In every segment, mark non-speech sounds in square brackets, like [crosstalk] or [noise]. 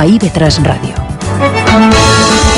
a IB3 Ràdio.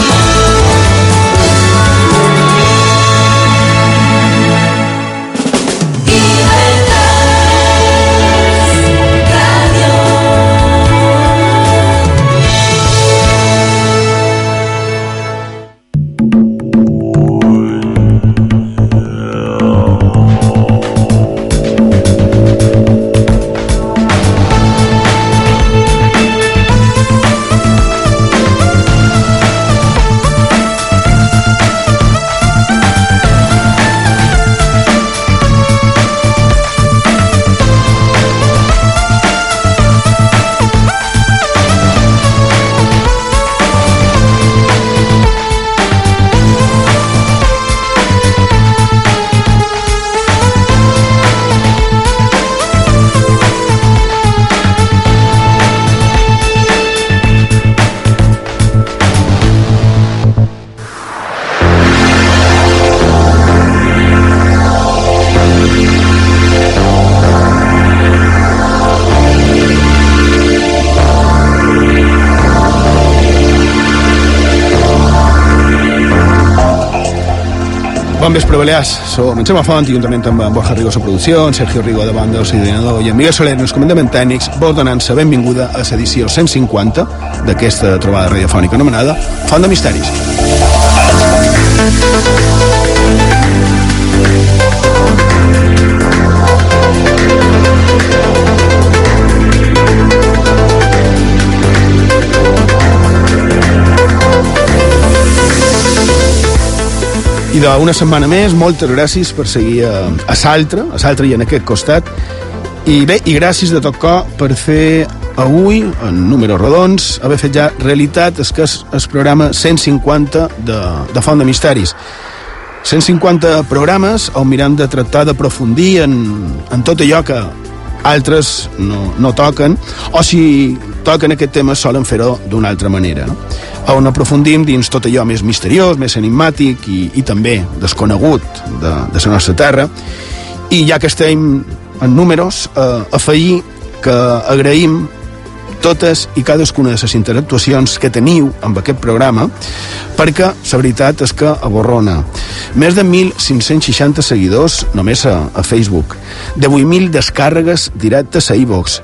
Balears. Som en Xema Font juntament amb en Borja Rigo a producció, en Sergio Rigo davant del coordinador i en Miguel Soler en els comandaments tècnics, vos donant-se benvinguda a l'edició 150 d'aquesta trobada radiofònica anomenada Font de Misteris. I d'una setmana més, moltes gràcies per seguir a, a Saltre, a Saltre i en aquest costat. I bé, i gràcies de tot cor per fer avui, en números redons, haver fet ja realitat el que és el programa 150 de, de Font de Misteris. 150 programes on mirem de tractar d'aprofundir en, en tot allò que altres no, no toquen, o si toquen aquest tema solen fer-ho d'una altra manera. No? On aprofundim dins tot allò més misteriós, més enigmàtic i, i també desconegut de, de la nostra terra. I ja que estem en números, eh, afegir que agraïm totes i cadascuna de les interactuacions que teniu amb aquest programa, perquè la veritat és que aborrona. Més de 1.560 seguidors només a, a Facebook, de 8.000 descàrregues directes a iVox.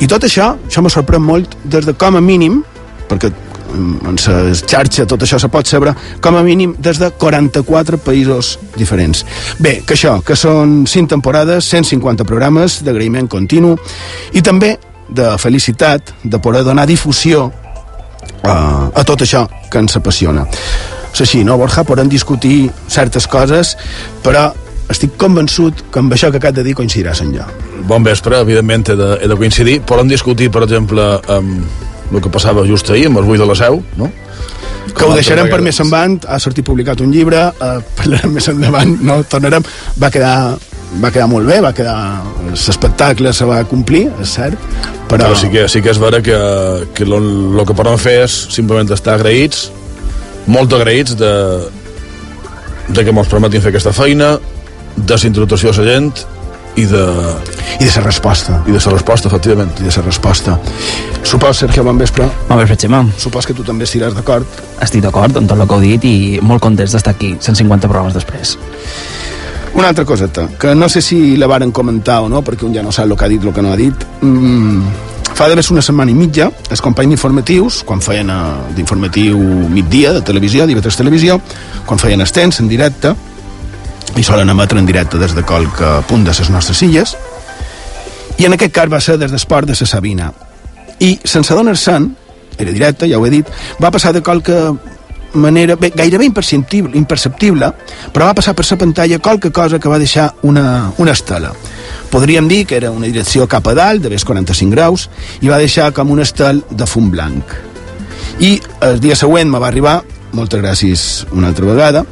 I tot això, això me sorprèn molt, des de com a mínim, perquè en la xarxa tot això se pot saber com a mínim des de 44 països diferents. Bé, que això, que són 5 temporades, 150 programes d'agraïment continu i també de felicitat de poder donar difusió a, a tot això que ens apassiona. És així, no, Borja? Podem discutir certes coses, però estic convençut que amb això que acabo de dir coincidiràs en jo. Bon vespre, evidentment he de, he de coincidir. Podem discutir, per exemple, amb el que passava just ahir, amb el buit de la seu, no? que ho deixarem per més endavant, ha sortit publicat un llibre, eh, parlarem més endavant, no tornarem, va quedar va quedar molt bé, va quedar l'espectacle se va complir, és cert però... però sí que, sí que és vera que, que lo, lo que podem fer és simplement estar agraïts molt agraïts de, de que ens permetin fer aquesta feina de la introducció a la gent i de... I de la resposta. I de la resposta, efectivament. I de la resposta. Supos, Sergio, bon vespre. Bon vespre, Xema. Supos que tu també estiràs d'acord. Estic d'acord amb tot el que heu dit i molt contents d'estar aquí, 150 programes després. Una altra coseta, que no sé si la varen comentar o no, perquè un ja no sap el que ha dit, el que no ha dit. Mm, fa d'haver una setmana i mitja, els companys informatius, quan feien eh, d'informatiu migdia de televisió, d'IV3 Televisió, quan feien estens en directe, i solen emetre en directe des de qualque punt de les nostres illes, i en aquest cas va ser des d'esport de la Sabina. I sense donar-se'n, era directe, ja ho he dit, va passar de qualque manera bé, gairebé imperceptible, imperceptible, però va passar per la pantalla qualque cosa que va deixar una, una estela. Podríem dir que era una direcció cap a dalt, de més 45 graus, i va deixar com un estel de fum blanc. I el dia següent me va arribar, moltes gràcies una altra vegada,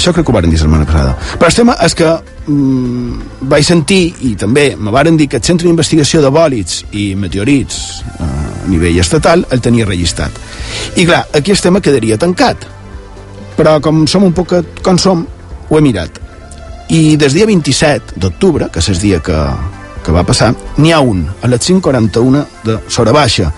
això crec que ho varen dir la setmana passada. Però el tema és que mm, vaig sentir, i també me varen dir que el Centre d'Investigació de Bòlits i Meteorits eh, a nivell estatal el tenia registrat. I clar, aquí el tema quedaria tancat. Però com som un poc com som, ho he mirat. I des dia 27 d'octubre, que és el dia que, que va passar, n'hi ha un, a les 5.41 de Sora Baixa,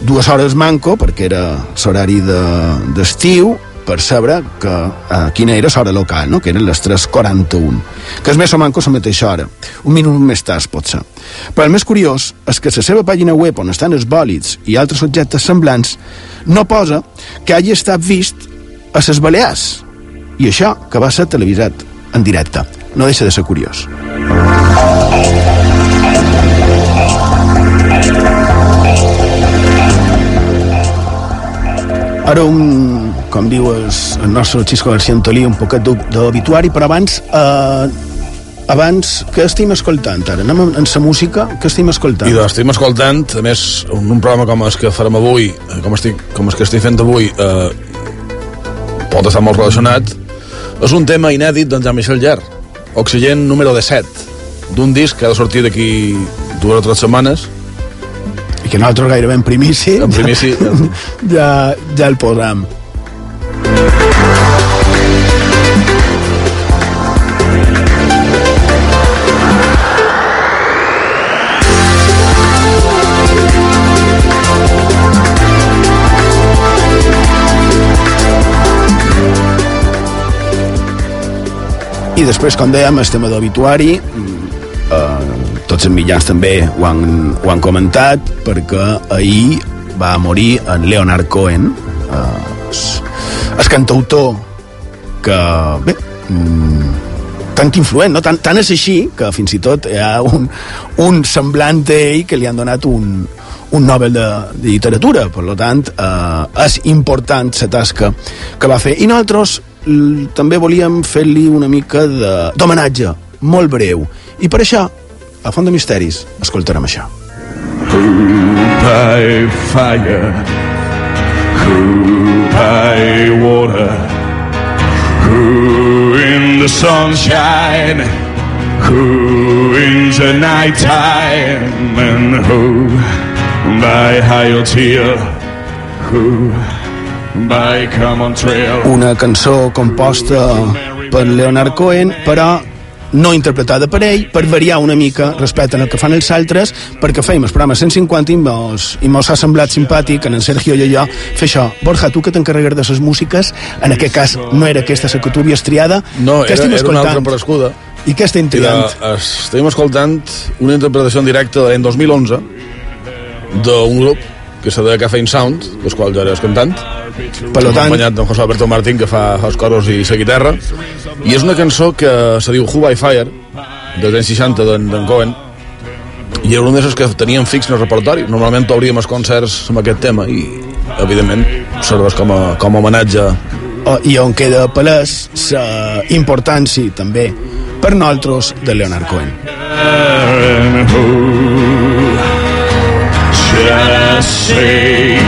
dues hores manco, perquè era l'horari d'estiu, de, per saber que, uh, quina era l'hora local, no? que eren les 3.41, que és més o manco la mateixa hora, un minut més tard potser. Però el més curiós és que la seva pàgina web on estan els bòlids i altres objectes semblants no posa que hagi estat vist a les Balears, i això que va ser televisat en directe. No deixa de ser curiós. Ara un, com diu el, el nostre Xisco García Antolí, un poquet d'obituari, però abans, eh, abans, què estem escoltant ara? Anem en sa música, què estem escoltant? I doncs estem escoltant, a més, un, un programa com el que farem avui, eh, com, estic, com el que estic fent avui, eh, pot estar molt relacionat, és un tema inèdit d'en Jean-Michel Ller, Oxygen número 17, d'un disc que ha de sortir d'aquí dues o tres setmanes, i que nosaltres gairebé en primici, en primici [laughs] ja, ja el posam. I després, com dèiem, el tema d'obituari, eh, tots els mitjans també ho han, ho han comentat perquè ahir va morir en Leonard Cohen eh, el cantautor que bé mm, tan influent, no? tan, tan és així que fins i tot hi ha un, un semblant d'ell que li han donat un, un Nobel de, de literatura, per tant eh, és important la tasca que va fer i nosaltres també volíem fer-li una mica d'homenatge molt breu i per això a Font de Misteris escoltarem això. Who by fire by water Who in the sunshine Who in the night time And who by high tear Who Una cançó composta per Leonard Cohen però no interpretada per ell, per variar una mica respecte al que fan els altres, perquè feim el programa 150 i mos, i mos ha semblat simpàtic en en Sergio i jo fer això. Borja, tu que t'encarregues de les músiques, en aquest cas no era aquesta la que tu havies triada, no, era, era una altra prescuda. I què estem triant? Era, estem escoltant una interpretació en directe l'any 2011 d'un grup que se deia Caffeine Sound, del qual jo era cantant, per tant... acompanyat d'en José Alberto Martín, que fa els coros i la guitarra, i és una cançó que se diu Who by Fire, dels anys 60 d'en Cohen, i era una d'aquestes que teníem fix en el repertori. Normalment obríem els concerts amb aquest tema i, evidentment, serveix com a, com a homenatge. Oh, I on queda palès la importància, també, per nosaltres, de Leonard Cohen. Just say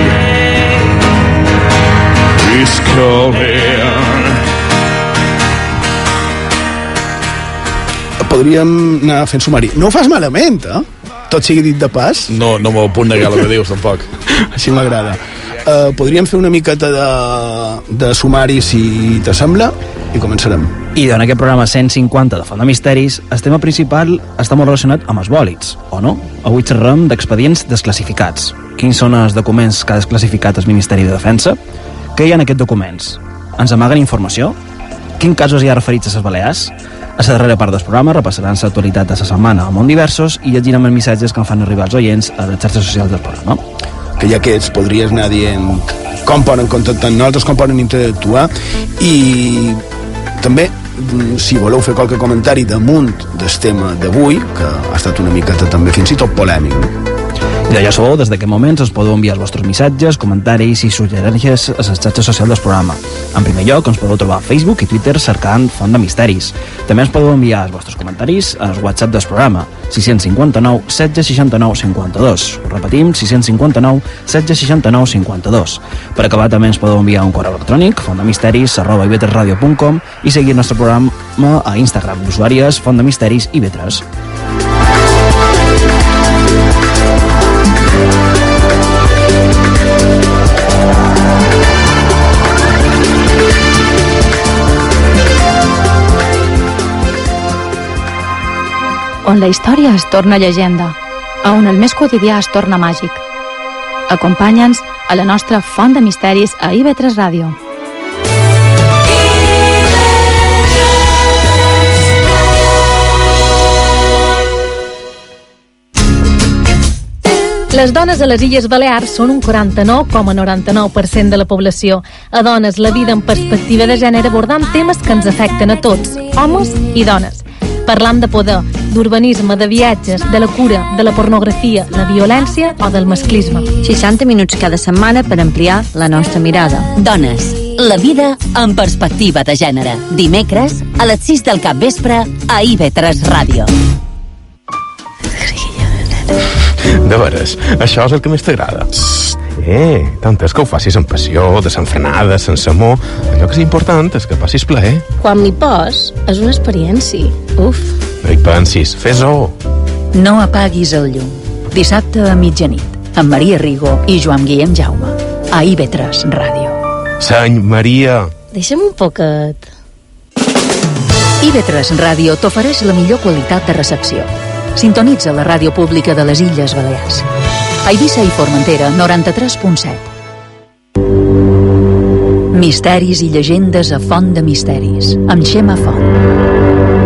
is coming podríem anar fent sumari. No ho fas malament, eh? Tot sigui dit de pas. No, no m'ho puc negar el que dius, tampoc. Així m'agrada. Uh, podríem fer una miqueta de, de sumari, si t'assembla, i començarem. I en aquest programa 150 de Font de Misteris, el tema principal està molt relacionat amb els bòlits, o no? Avui xerrem d'expedients desclassificats. Quins són els documents que ha desclassificat el Ministeri de Defensa? Què hi ha en aquests documents? Ens amaguen informació? Quin casos hi ha referits a les Balears? A la darrera part del programa repassaran l'actualitat de la setmana a món diversos i llegirem els missatges que em fan arribar els oients a les xarxes socials del programa. Que ja que ets, podries anar dient com poden contactar amb nosaltres, com poden interactuar i també mm, si voleu fer qualque comentari damunt del tema d'avui, que ha estat una miqueta també fins i tot polèmic, I ja sabeu, des d'aquest moment us podeu enviar els vostres missatges, comentaris i suggerències a les xarxes socials del programa. En primer lloc, ens podeu trobar a Facebook i Twitter cercant Font de Misteris. També ens podeu enviar els vostres comentaris al WhatsApp del programa 659 16 69 52. Ho repetim, 659 16 69 52. Per acabar, també ens podeu enviar un correu electrònic fontdemisteris arroba ivetresradio.com i seguir el nostre programa a Instagram, l'usuari és Font de Misteris i Vetres. On la història es torna llegenda, a on el més quotidià es torna màgic. Acompanya'ns a la nostra font de misteris a IB3 Ràdio. Les dones a les Illes Balears són un 49,99% de la població. A dones, la vida en perspectiva de gènere abordant temes que ens afecten a tots, homes i dones. Parlam de poder, d'urbanisme, de viatges, de la cura, de la pornografia, la violència o del masclisme. 60 minuts cada setmana per ampliar la nostra mirada. Dones, la vida en perspectiva de gènere. Dimecres, a les 6 del cap vespre, a IB3 Ràdio. De veres, això és el que més t'agrada. Eh, tant és que ho facis amb passió, desenfrenada, sense amor. Allò que és important és que passis plaer. Quan m'hi pos, és una experiència. Uf. No hi pensis, fes-ho. No apaguis el llum. Dissabte a mitjanit, amb Maria Rigo i Joan Guillem Jaume. A IB3 Ràdio. Seny Maria. Deixa'm un poquet. IB3 Ràdio t'ofereix la millor qualitat de recepció. Sintonitza la ràdio pública de les Illes Balears. Eivissa i Formentera, 93.7. Misteris i llegendes a Font de Misteris, amb Xema Font.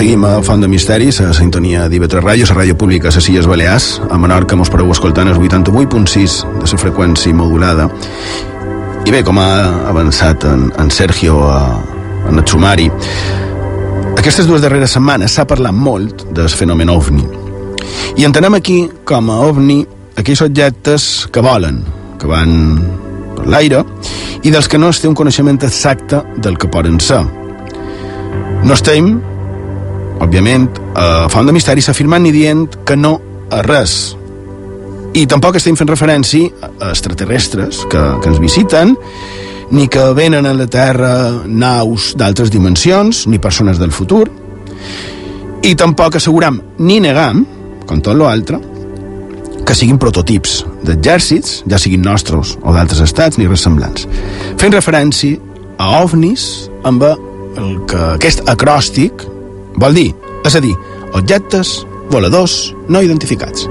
Seguim a Font de Misteris, a sintonia d'IV3 Ràdio, la ràdio pública a les Illes Balears. A Menorca mos pareu escoltant el 88.6 de la freqüència modulada. I bé, com ha avançat en, en Sergio a, en el sumari, aquestes dues darreres setmanes s'ha parlat molt del fenomen ovni. I entenem aquí com a ovni aquells objectes que volen, que van per l'aire, i dels que no es té un coneixement exacte del que poden ser. No estem, òbviament, a Font de Misteri s'afirmant ni dient que no a res. I tampoc estem fent referència a extraterrestres que, que ens visiten, ni que venen a la Terra naus d'altres dimensions, ni persones del futur, i tampoc asseguram ni negam, com tot l'altre, que siguin prototips d'exèrcits, ja siguin nostres o d'altres estats, ni res semblants. Fent referència a ovnis amb el que aquest acròstic vol dir, és a dir, objectes voladors no identificats.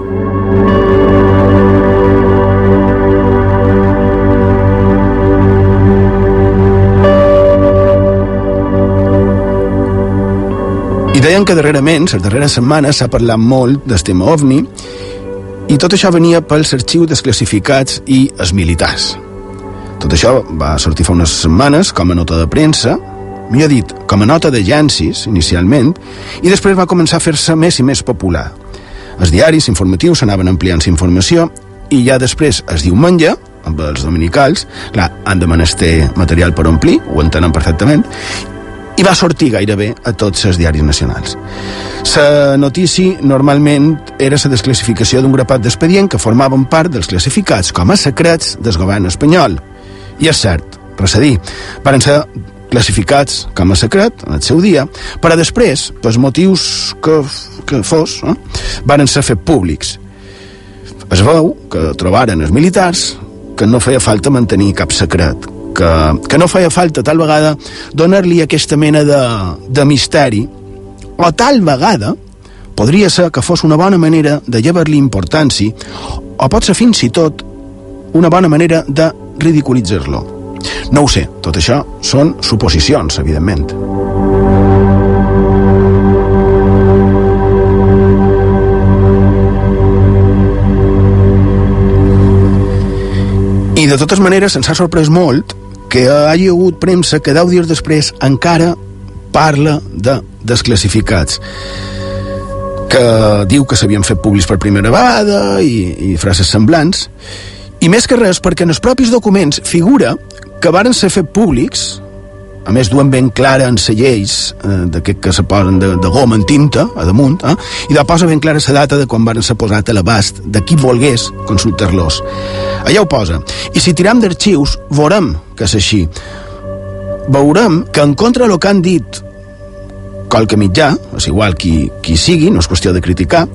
I deien que darrerament, les darreres setmanes, s'ha parlat molt del tema OVNI i tot això venia pels arxius desclassificats i els militars. Tot això va sortir fa unes setmanes com a nota de premsa, millor dit, com a nota d'agències, inicialment, i després va començar a fer-se més i més popular. Els diaris informatius anaven ampliant la informació i ja després es diumenge, amb els dominicals, clar, han de menester material per omplir, ho entenen perfectament, i va sortir gairebé a tots els diaris nacionals. La notícia normalment era la desclassificació d'un grapat d'expedient que formaven part dels classificats com a secrets del govern espanyol. I és cert, res a dir, van ser classificats com a secret en el seu dia, però després, pels motius que, que fos, eh, van ser fet públics. Es veu que trobaren els militars que no feia falta mantenir cap secret, que, que no feia falta tal vegada donar-li aquesta mena de, de misteri, o tal vegada podria ser que fos una bona manera de llevar-li importància, o pot ser fins i tot una bona manera de ridiculitzar-lo. No ho sé, tot això són suposicions, evidentment. I de totes maneres ens ha sorprès molt que hi hagut premsa que deu dies després encara parla de desclassificats que diu que s'havien fet públics per primera vegada i, i frases semblants i més que res perquè en els propis documents figura que varen ser fet públics a més duen ben clara en les lleis eh, d'aquest que se posen de, de goma en tinta a damunt, eh? i de posa ben clara la data de quan varen ser posat a l'abast de qui volgués consultar-los allà ho posa i si tiram d'arxius veurem que és així veurem que en contra del que han dit qualque mitjà, és igual qui, qui sigui, no és qüestió de criticar,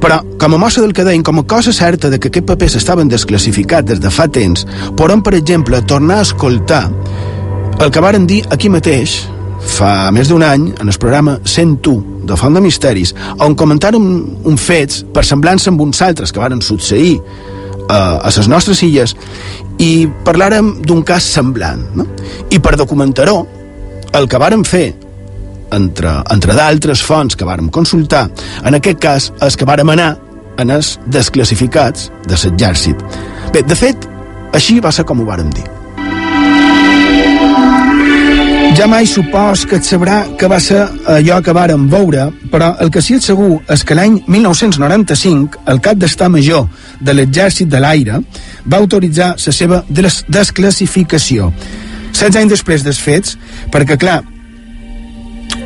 però com a mostra del que deien, com a cosa certa de que aquests papers estaven desclassificats des de fa temps, podem, per exemple, tornar a escoltar el que varen dir aquí mateix, fa més d'un any, en el programa 101 de Font de Misteris, on comentàrem un fets per semblança amb uns altres que varen succeir eh, a les nostres illes i parlàrem d'un cas semblant. No? I per documentar-ho, el que vàrem fer entre, entre d'altres fonts que vàrem consultar, en aquest cas, els que vàrem anar en els desclassificats de l'exèrcit. Bé, de fet, així va ser com ho vàrem dir. Ja mai supos que et sabrà que va ser allò que vàrem veure, però el que sí és segur és que l'any 1995 el cap d'estar major de l'exèrcit de l'aire va autoritzar la seva des desclassificació. 16 anys després dels fets, perquè clar,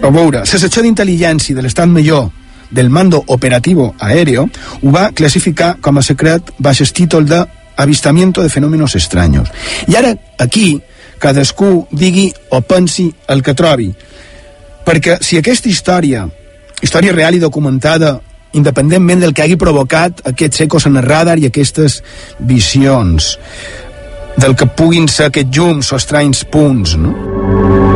a veure, la secció d'intel·ligència de l'estat major del Mando Operativo Aéreo ho va classificar com a secret baix el títol de avistamiento de fenómenos extraños. I ara, aquí, cadascú digui o pensi el que trobi. Perquè si aquesta història, història real i documentada, independentment del que hagi provocat aquests ecos en el radar i aquestes visions, del que puguin ser aquests llums o estranys punts, no?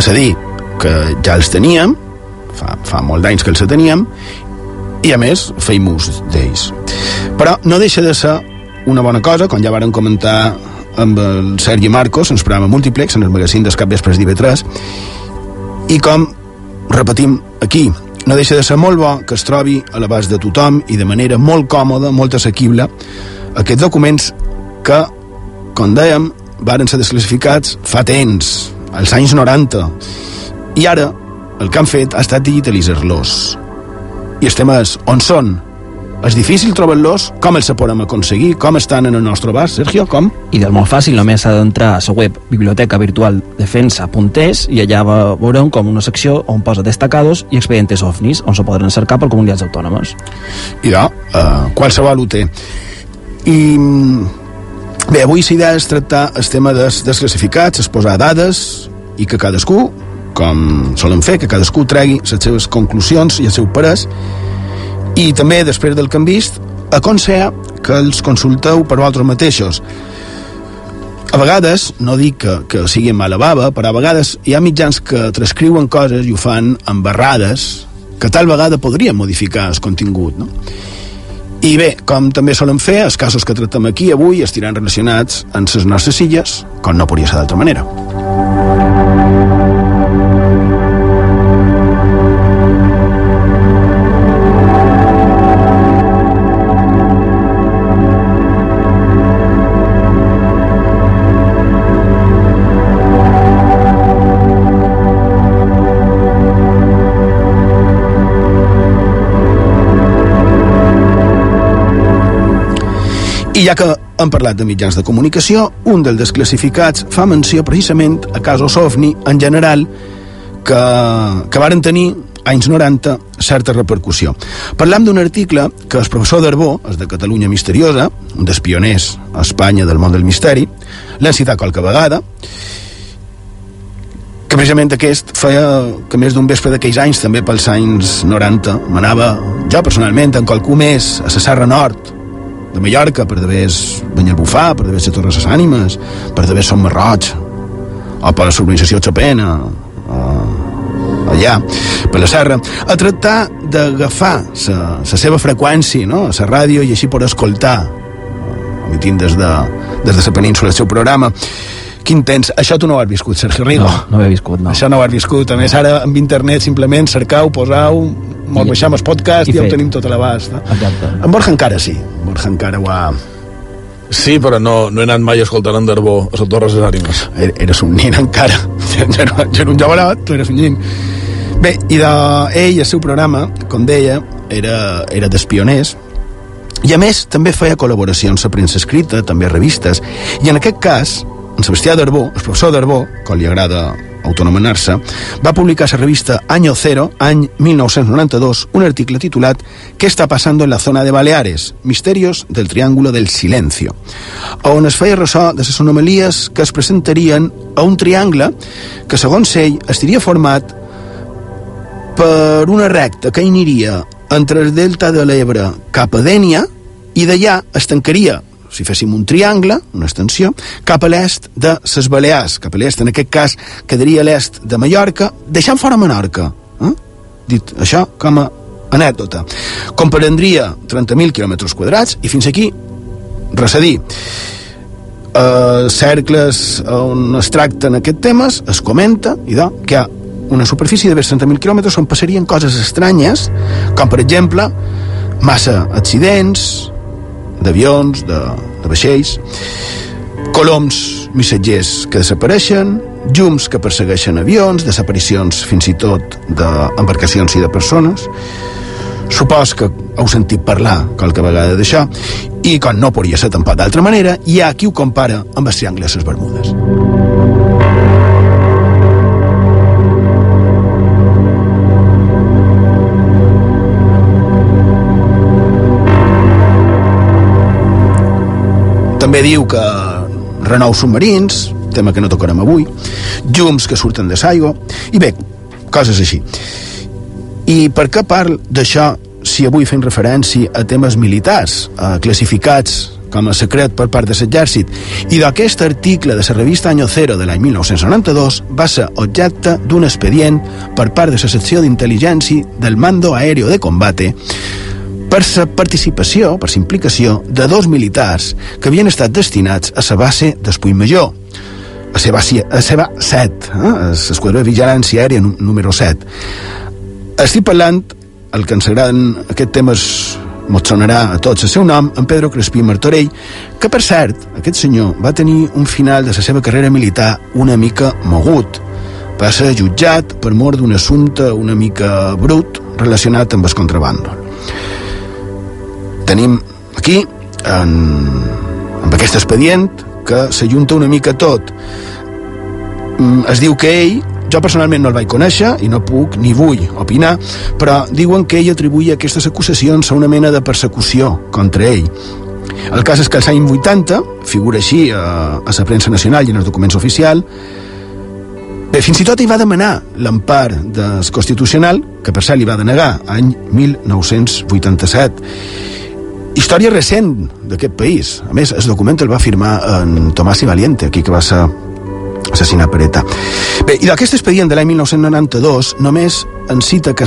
És a dir, que ja els teníem, fa, fa molt d'anys que els teníem, i a més feim ús d'ells. Però no deixa de ser una bona cosa, com ja varen comentar amb el Sergi Marcos, en el programa Multiplex, en el magazín dels capvespres d'IV3, i com repetim aquí, no deixa de ser molt bo que es trobi a l'abast de tothom i de manera molt còmoda, molt assequible, aquests documents que, com dèiem, varen ser desclassificats fa temps, als anys 90, i ara el que han fet ha estat digitalitzar-los. I el tema és, on són? És difícil trobar-los? Com els podem aconseguir? Com estan en el nostre abast, Sergio? Com? I del molt fàcil, només s'ha d'entrar a la web biblioteca virtual defensa.es i allà veurem com una secció on posa destacados i expedientes OVNIs, on se podran cercar per comunitats autònomes. I ja, uh, qualsevol ho té. I bé, avui l'idea és tractar el tema dels desclassificats, es posar dades i que cadascú, com solen fer, que cadascú tregui les seves conclusions i el seu parès i també, després del que hem vist, aconseja que els consulteu per vosaltres mateixos. A vegades, no dic que, que sigui mala bava, però a vegades hi ha mitjans que transcriuen coses i ho fan amb barrades que tal vegada podrien modificar el contingut, no? I bé, com també solen fer, els casos que tractem aquí avui estiran relacionats amb les nostres illes, com no podria ser d'altra manera. I ja que hem parlat de mitjans de comunicació, un dels desclassificats fa menció precisament a casos OVNI en general que, que varen tenir anys 90 certa repercussió. Parlam d'un article que el professor Darbó, és de Catalunya Misteriosa, un dels pioners a Espanya del món del misteri, l'ha citat qualque vegada, que precisament aquest feia que més d'un vespre d'aquells anys, també pels anys 90, m'anava jo personalment en qualcú més a la Serra Nord, de Mallorca, per d'haver Banyarbufar, per d'haver la Torre de les Ànimes, per d'haver Som Marroig, o per l'organització Chopin, allà, per la serra, a tractar d'agafar la seva freqüència no? a la ràdio i així per escoltar, emitint des de, des de la península el seu programa, quin tens. Això tu no ho has viscut, Sergio Rigo. No, no ho he viscut, no. Això no ho has viscut. A més, ara amb internet simplement cercau, posau, molt baixam el podcast i, ja ho tenim tot a l'abast. No? Exacte. En Borja encara sí. En Borja encara ho ha... Sí, però no, no he anat mai a escoltar en Darbó a les Torres de Ànimes. Eres un nin encara. Jo era, jo era un jovenot, tu eres un nin. Bé, i de ell, el seu programa, com deia, era, era d'espioners, i a més també feia col·laboracions a premsa escrita, també a revistes, i en aquest cas, en Sebastià Darbó, el professor Darbó, com li agrada autonomenar-se, va publicar a la revista Año Cero, any 1992, un article titulat ¿Qué está pasando en la zona de Baleares? Misterios del Triángulo del Silencio, on es feia ressò de les anomalies que es presentarien a un triangle que, segons ell, estaria format per una recta que aniria entre el delta de l'Ebre cap a Dènia i d'allà es tancaria si féssim un triangle, una extensió, cap a l'est de les Balears, cap a l'est, en aquest cas, quedaria a l'est de Mallorca, deixant fora Menorca. Eh? Dit això com a anècdota. Comprendria 30.000 quilòmetres quadrats i fins aquí res a dir. Uh, cercles on es tracten aquests temes es comenta i de, que hi ha una superfície de 30.000 quilòmetres on passarien coses estranyes, com per exemple massa accidents, d'avions, de, de vaixells, coloms missatgers que desapareixen, llums que persegueixen avions, desaparicions fins i tot d'embarcacions i de persones. Supos que heu sentit parlar qualque vegada d'això, i com no podria ser tampoc d'altra manera, hi ha qui ho compara amb els triangles les Bermudes. També diu que renou submarins, tema que no tocarem avui, llums que surten de l'aigua, i bé, coses així. I per què parlo d'això si avui fem referència a temes militars, eh, classificats com a secret per part de l'exèrcit, i d'aquest article de la revista Año Cero de l'any 1992 va ser objecte d'un expedient per part de la secció d'intel·ligència del Mando Aéreo de Combate per sa participació, per sa implicació, de dos militars que havien estat destinats a la base d'Espull Major, a la base, a la 7, eh? a l'esquadró de vigilància aèria número 7. Estic parlant, el que ens agraden aquests temes mos sonarà a tots el seu nom, en Pedro Crespí Martorell, que per cert, aquest senyor va tenir un final de la seva carrera militar una mica mogut. Va ser jutjat per mort d'un assumpte una mica brut relacionat amb el contrabando tenim aquí en, amb aquest expedient que s'ajunta una mica tot mm, es diu que ell jo personalment no el vaig conèixer i no puc ni vull opinar, però diuen que ell atribuïa aquestes acusacions a una mena de persecució contra ell. El cas és que als anys 80, figura així a, a la premsa nacional i en els documents oficials, Bé, fins i tot hi va demanar l'empar del Constitucional, que per cert li va denegar, any 1987 història recent d'aquest país. A més, el document el va firmar en Tomàs i Valiente, aquí que va ser assassinat per ETA. Bé, i d'aquest expedient de l'any 1992 només en cita que,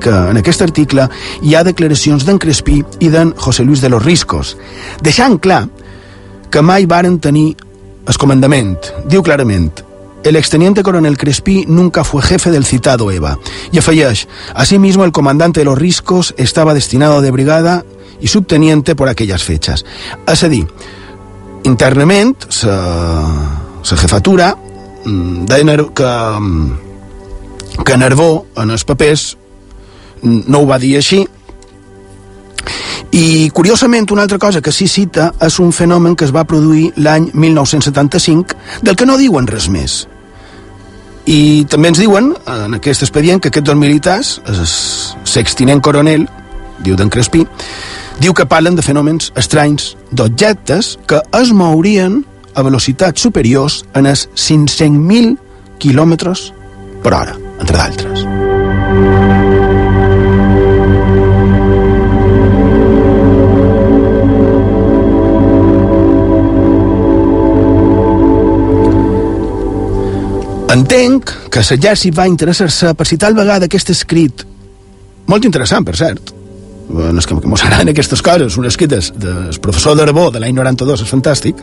que en aquest article hi ha declaracions d'en Crespí i d'en José Luis de los Riscos, deixant clar que mai varen tenir el comandament. Diu clarament, el exteniente coronel Crespí nunca fue jefe del citado EVA. Y afegeix, asimismo el comandante de los Riscos estaba destinado de brigada y subteniente por aquellas fechas. És a dir, internament, la jefatura mm, deia que, mm, que Nervó, en els papers, no ho va dir així, i, curiosament, una altra cosa que sí cita és un fenomen que es va produir l'any 1975, del que no diuen res més. I també ens diuen, en aquest expedient, que aquests dos militars, el sextinent coronel, diu d'en Crespí, diu que parlen de fenòmens estranys d'objectes que es mourien a velocitats superiors en els 500.000 quilòmetres per hora, entre d'altres. Entenc que l'exèrcit va interessar-se per si tal vegada aquest escrit, molt interessant, per cert, no és que, mos agraden aquestes coses, un escrit del, professor d'Arbó de l'any 92, és fantàstic,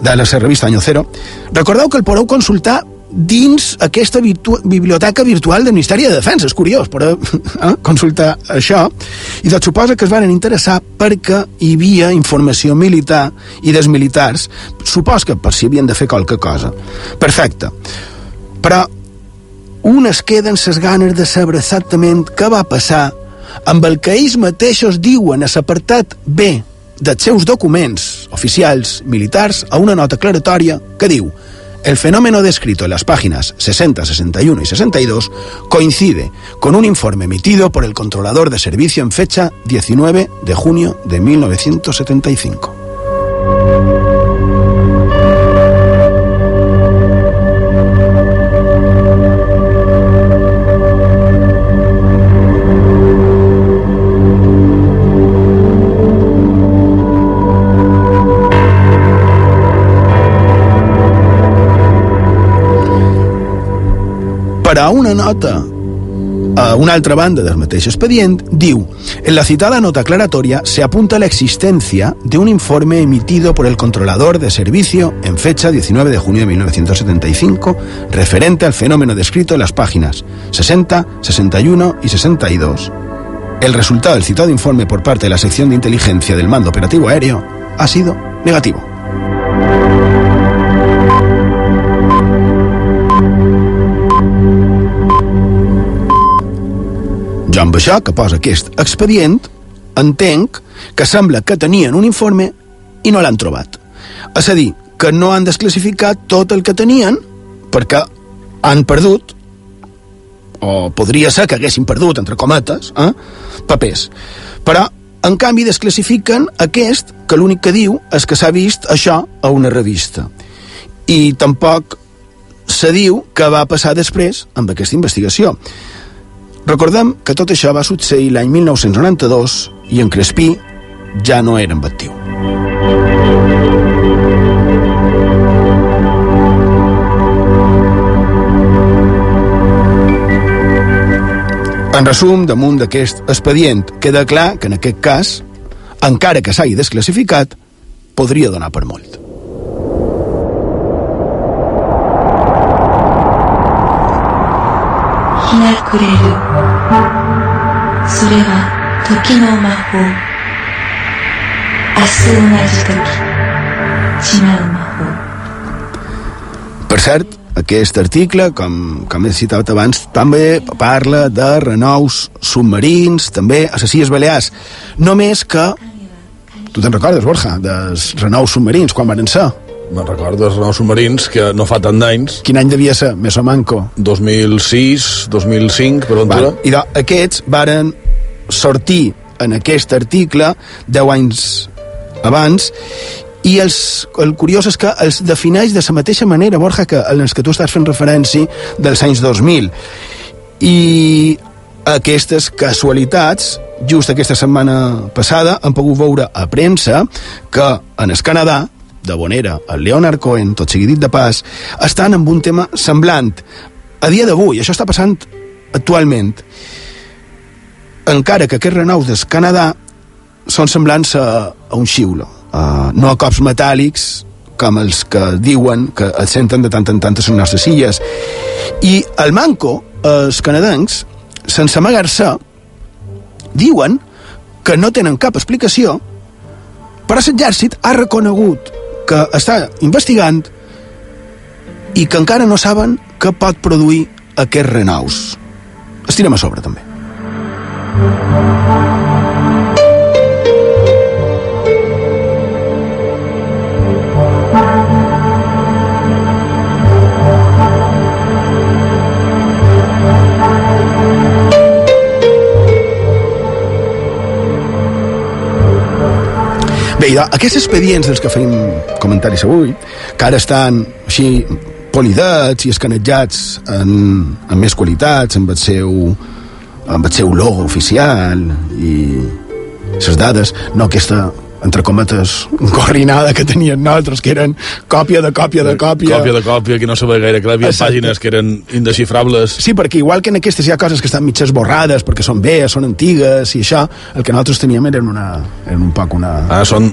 de la revista Año Cero. Recordeu que el podeu consultar dins aquesta virtu biblioteca virtual del Ministeri de Defensa. És curiós, però [laughs] eh, consultar això. I doncs suposa que es van interessar perquè hi havia informació militar i dels militars. Supos que per si havien de fer qualque cosa. Perfecte. Però unes queden ses ganes de saber exactament què va passar amb el que ells mateixos diuen a l'apartat B dels seus documents oficials militars a una nota aclaratòria que diu El fenómeno descrito en las páginas 60, 61 y 62 coincide con un informe emitido por el controlador de servicio en fecha 19 de junio de 1975. Una nota a una altra banda del mateix expedient, diu En la citada nota aclaratoria se apunta la existencia de un informe emitido por el controlador de servicio en fecha 19 de junio de 1975 referente al fenómeno descrito en las páginas 60, 61 y 62. El resultado del citado informe por parte de la sección de inteligencia del mando operativo aéreo ha sido negativo. Jo amb això que posa aquest expedient entenc que sembla que tenien un informe i no l'han trobat. És a dir, que no han desclassificat tot el que tenien perquè han perdut o podria ser que haguessin perdut, entre cometes, eh, papers. Però, en canvi, desclassifiquen aquest que l'únic que diu és que s'ha vist això a una revista. I tampoc se diu que va passar després amb aquesta investigació. Recordem que tot això va succeir l'any 1992 i en Crespí ja no era en batiu. En resum, damunt d'aquest expedient, queda clar que en aquest cas, encara que s'hagi desclassificat, podria donar per molt. Mercury. それは時の魔法明日同じ時違う魔法 Per cert, aquest article, com, com he citat abans, també parla de renous submarins, també a les Illes Balears. Només que... Tu te'n recordes, Borja, dels renous submarins, quan van ser? Me'n recordo dels renous submarins, que no fa tant d'anys. Quin any devia ser, més o manco? 2006, 2005, per on Va, I de, aquests varen sortir en aquest article 10 anys abans i els, el curiós és que els defineix de la mateixa manera, Borja, que en els que tu estàs fent referència dels anys 2000. I aquestes casualitats, just aquesta setmana passada, han pogut veure a premsa que en el Canadà, de Bonera, el Leonard Cohen, tot sigui dit de pas, estan amb un tema semblant. A dia d'avui, això està passant actualment. Encara que aquests renaus del Canadà són semblants a, a un xiulo, uh, no a cops metàl·lics com els que diuen que es senten de tant en tant a les nostres illes. I el manco, els canadencs, sense amagar-se, diuen que no tenen cap explicació, però l'exèrcit ha reconegut que està investigant i que encara no saben què pot produir aquests renaus. Estirem a sobre, també. Bé, aquests expedients dels que feim comentaris avui, que ara estan així polidats i escanetjats en, en més qualitats, amb el seu, amb el seu logo oficial i les dades, no aquesta entre cometes, [laughs] corrinada que tenien nosaltres, que eren còpia de còpia de còpia. Còpia de còpia, que no sabia gaire clar, hi havia Exacte. pàgines que eren indesxifrables. Sí, perquè igual que en aquestes hi ha coses que estan mitges borrades perquè són velles, són antigues i això, el que nosaltres teníem eren, una, eren un poc una... Ah, són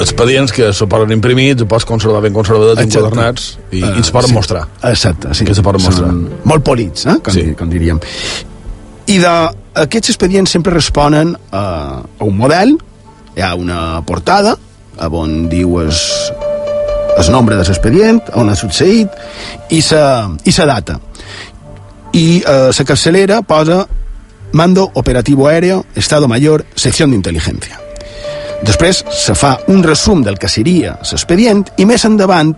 expedients que se poden imprimir, se pots conservar ben conservadors, enquadernats, i, Ah, i ens poden sí. mostrar. Exacte, sí. Que se poden mostrar. Són molt polits, eh? com, sí. com diríem. I de, aquests expedients sempre responen a, a un model, hi ha una portada a on diu es, el nombre de l'expedient, on ha succeït, i sa, i sa data. I eh, la capçalera posa Mando Operativo Aéreo, Estado Mayor, Sección de Inteligencia. Després se fa un resum del que seria l'expedient i més endavant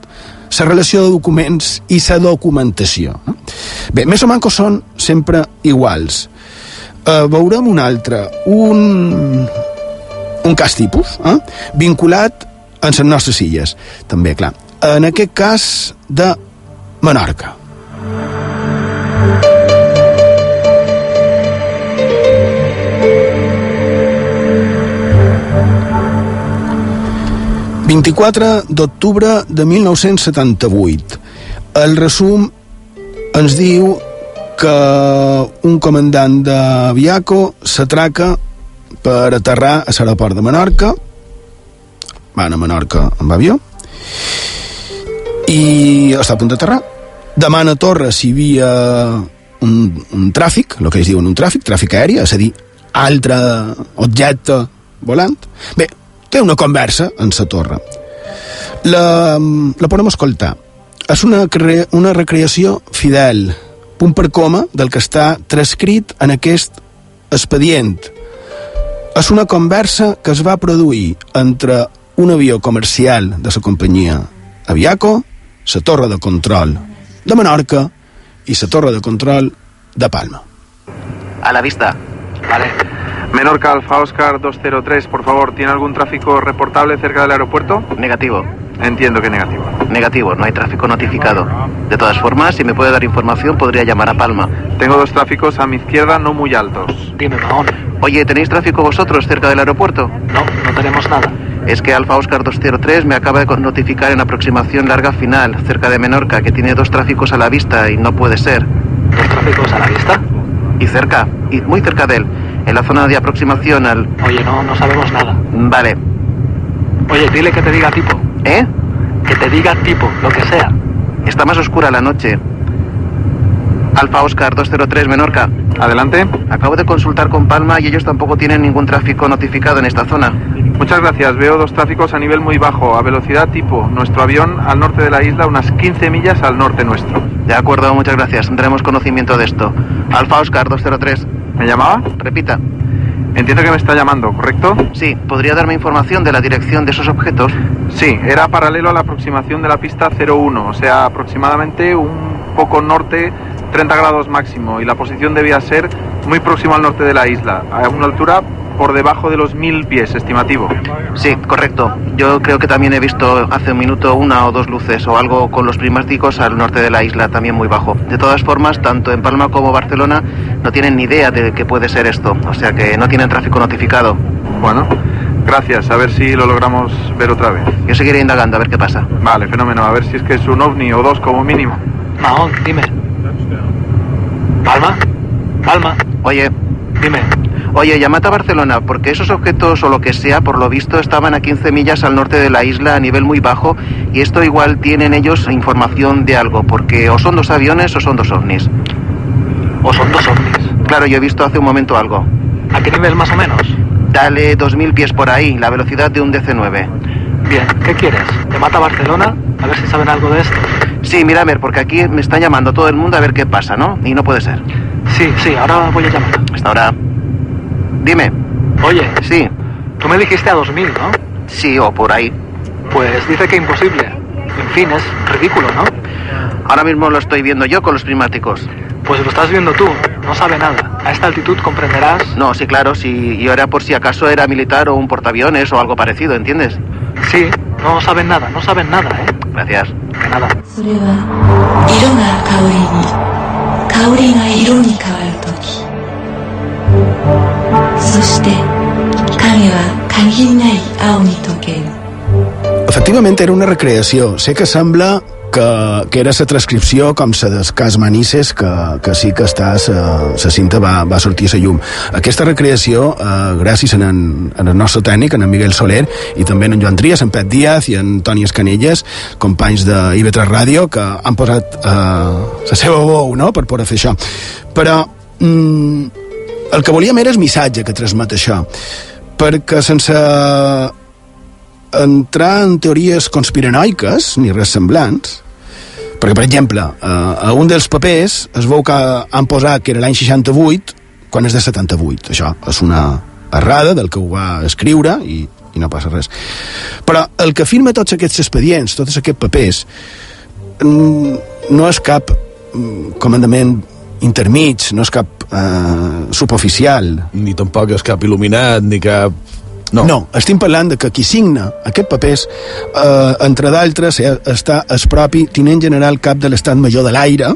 la relació de documents i la documentació. eh? Bé, més o manco són sempre iguals. Uh, veurem un altre, un, un cas tipus, eh? vinculat en les nostres illes, també, clar. En aquest cas de Menorca. ...24 d'octubre de 1978. El resum ens diu que un comandant de Viaco s'atraca per aterrar a l'aeroport de Menorca van a Menorca amb avió i està a punt d'aterrar demana a Torres si hi havia un, un tràfic, el que es diuen un tràfic, tràfic aeri, és a dir, altre objecte volant. Bé, té una conversa en la torre. La, la podem escoltar. És una, una recreació fidel, punt per coma, del que està transcrit en aquest expedient. És una conversa que es va produir entre un avió comercial de la companyia Aviaco, la torre de control de Menorca i la torre de control de Palma. A la vista. Vale. Menorca Alfa Oscar 203, por favor, ¿tiene algún tráfico reportable cerca del aeropuerto? Negativo. Entiendo que negativo. Negativo, no hay tráfico notificado. De todas formas, si me puede dar información, podría llamar a Palma. Tengo dos tráficos a mi izquierda no muy altos. Dime, Mahón. Oye, ¿tenéis tráfico vosotros cerca del aeropuerto? No, no tenemos nada. Es que Alfa Oscar 203 me acaba de notificar en aproximación larga final, cerca de Menorca, que tiene dos tráficos a la vista y no puede ser. ¿Dos tráficos a la vista? Y cerca, y muy cerca de él, en la zona de aproximación al... Oye, no, no sabemos nada. Vale. Oye, dile que te diga tipo. ¿Eh? Que te diga tipo, lo que sea. Está más oscura la noche. Alfa Oscar 203 Menorca. Adelante. Acabo de consultar con Palma y ellos tampoco tienen ningún tráfico notificado en esta zona. Muchas gracias. Veo dos tráficos a nivel muy bajo, a velocidad tipo. Nuestro avión al norte de la isla, unas 15 millas al norte nuestro. De acuerdo, muchas gracias. Tendremos conocimiento de esto. Alfa Oscar 203. ¿Me llamaba? Repita. Entiendo que me está llamando, ¿correcto? Sí, ¿podría darme información de la dirección de esos objetos? Sí, era paralelo a la aproximación de la pista 01, o sea, aproximadamente un poco norte, 30 grados máximo, y la posición debía ser muy próximo al norte de la isla, a una altura por debajo de los mil pies, estimativo. Sí, correcto. Yo creo que también he visto hace un minuto una o dos luces o algo con los prismáticos al norte de la isla, también muy bajo. De todas formas, tanto en Palma como Barcelona no tienen ni idea de qué puede ser esto, o sea que no tienen tráfico notificado. Bueno, gracias, a ver si lo logramos ver otra vez. Yo seguiré indagando a ver qué pasa. Vale, fenómeno, a ver si es que es un ovni o dos como mínimo. Mahón, dime. Palma. Palma. Oye. Dime. Oye, llamad a Barcelona, porque esos objetos o lo que sea, por lo visto, estaban a 15 millas al norte de la isla a nivel muy bajo y esto igual tienen ellos información de algo, porque o son dos aviones o son dos ovnis. O son dos ovnis. Claro, yo he visto hace un momento algo. ¿A qué nivel más o menos? Dale 2000 pies por ahí, la velocidad de un DC-9. Bien, ¿qué quieres? ¿Te mata Barcelona? A ver si saben algo de esto. Sí, mira, a ver, porque aquí me está llamando todo el mundo a ver qué pasa, ¿no? Y no puede ser. Sí, sí, ahora voy a llamar. Hasta ahora. Dime. Oye. Sí. Tú me dijiste a 2000, ¿no? Sí, o por ahí. Pues dice que imposible. En fin, es ridículo, ¿no? Ahora mismo lo estoy viendo yo con los prismáticos. Pues lo estás viendo tú, no sabe nada. A esta altitud comprenderás. No, sí, claro, sí. Yo era por si acaso era militar o un portaaviones o algo parecido, ¿entiendes? Sí, no saben nada, no saben nada, ¿eh? Gracias. De nada. そして影は限りない青に溶ける Efectivament, era una recreació. Sé que sembla que, que era la transcripció com la del cas Manises, que, que sí que està, la cinta va, va sortir a la llum. Aquesta recreació, eh, gràcies en, en, en el nostre tècnic, en, en Miguel Soler, i també en Joan Trias, en Pet Díaz i en Toni Escanelles, companys de IB3 Ràdio, que han posat eh, la seva veu no?, per poder fer això. Però mm, el que volíem era el missatge que transmet això, perquè sense entrar en teories conspiranoiques, ni res semblants, perquè, per exemple, a un dels papers es veu que han posat que era l'any 68 quan és de 78. Això és una errada del que ho va escriure i, i no passa res. Però el que firma tots aquests expedients, tots aquests papers, no és cap mm, comandament intermig, no és cap eh, suboficial. Ni tampoc és cap il·luminat, ni cap... No. no, estem parlant de que qui signa aquest papers, eh, entre d'altres, eh, està el propi tinent general cap de l'Estat Major de l'Aire,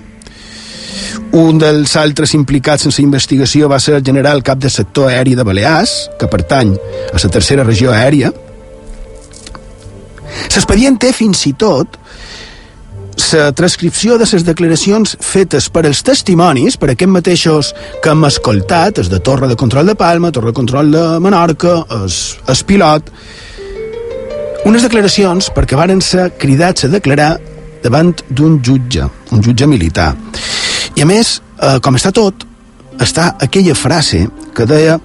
un dels altres implicats en la investigació va ser el general cap de sector aeri de Balears, que pertany a la tercera regió aèria. L'expedient té fins i tot la transcripció de les declaracions fetes per als testimonis, per aquests mateixos que hem escoltat, els de Torre de Control de Palma, Torre de Control de Menorca, el, el pilot, unes declaracions perquè varen ser cridats a declarar davant d'un jutge, un jutge militar. I a més, eh, com està tot, està aquella frase que deia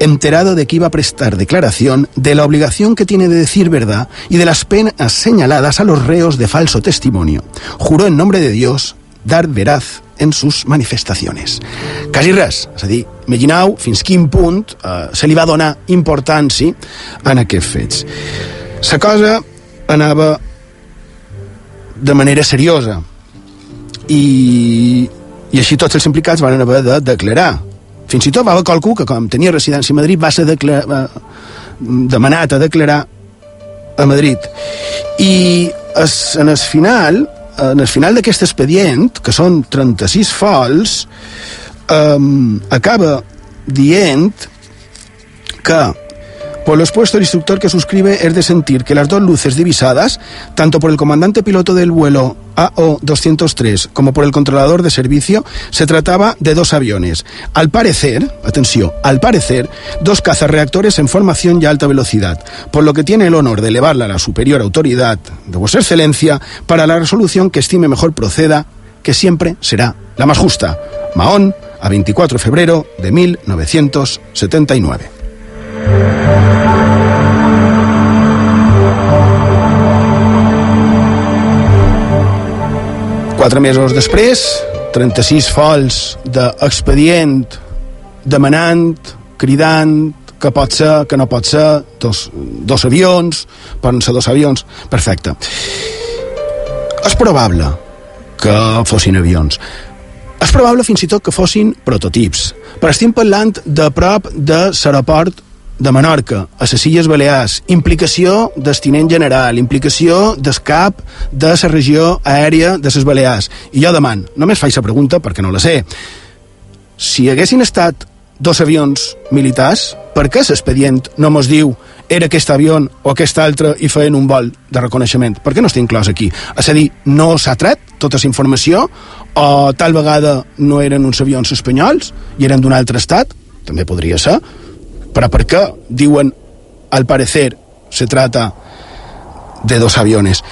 enterado de que iba a prestar declaración de la obligación que tiene de decir verdad y de las penas señaladas a los reos de falso testimonio. Juró en nombre de Dios dar veraz en sus manifestaciones. Quasi res, és a dir, fins quin punt eh, se li va donar importància en aquests fets. La cosa anava de manera seriosa i, i així tots els implicats van haver de declarar fins i tot va haver que, com tenia residència a Madrid, va ser declar... demanat a declarar a Madrid. I es, en el final, en el final d'aquest expedient, que són 36 fols, um, acaba dient que Por lo expuesto, el instructor que suscribe es de sentir que las dos luces divisadas, tanto por el comandante piloto del vuelo AO-203 como por el controlador de servicio, se trataba de dos aviones. Al parecer, atención, al parecer, dos cazarreactores en formación y alta velocidad, por lo que tiene el honor de elevarla a la superior autoridad de Vuestra Excelencia para la resolución que estime mejor proceda, que siempre será la más justa. Mahón, a 24 de febrero de 1979. Quatre mesos després, 36 fols d'expedient demanant, cridant, que pot ser, que no pot ser, dos, dos avions, poden ser dos avions, perfecte. És probable que fossin avions. És probable fins i tot que fossin prototips, però estem parlant de prop de l'aeroport de Menorca, a les Illes Balears, implicació del tinent general, implicació del cap de la regió aèria de les Balears. I jo deman, només faig la pregunta perquè no la sé. Si haguessin estat dos avions militars, per què l'expedient no mos diu era aquest avió o aquest altre i feien un vol de reconeixement? Per què no està inclòs aquí? És a dir, no s'ha tret tota la informació o tal vegada no eren uns avions espanyols i eren d'un altre estat? També podria ser però per què diuen al parecer se trata de dos aviones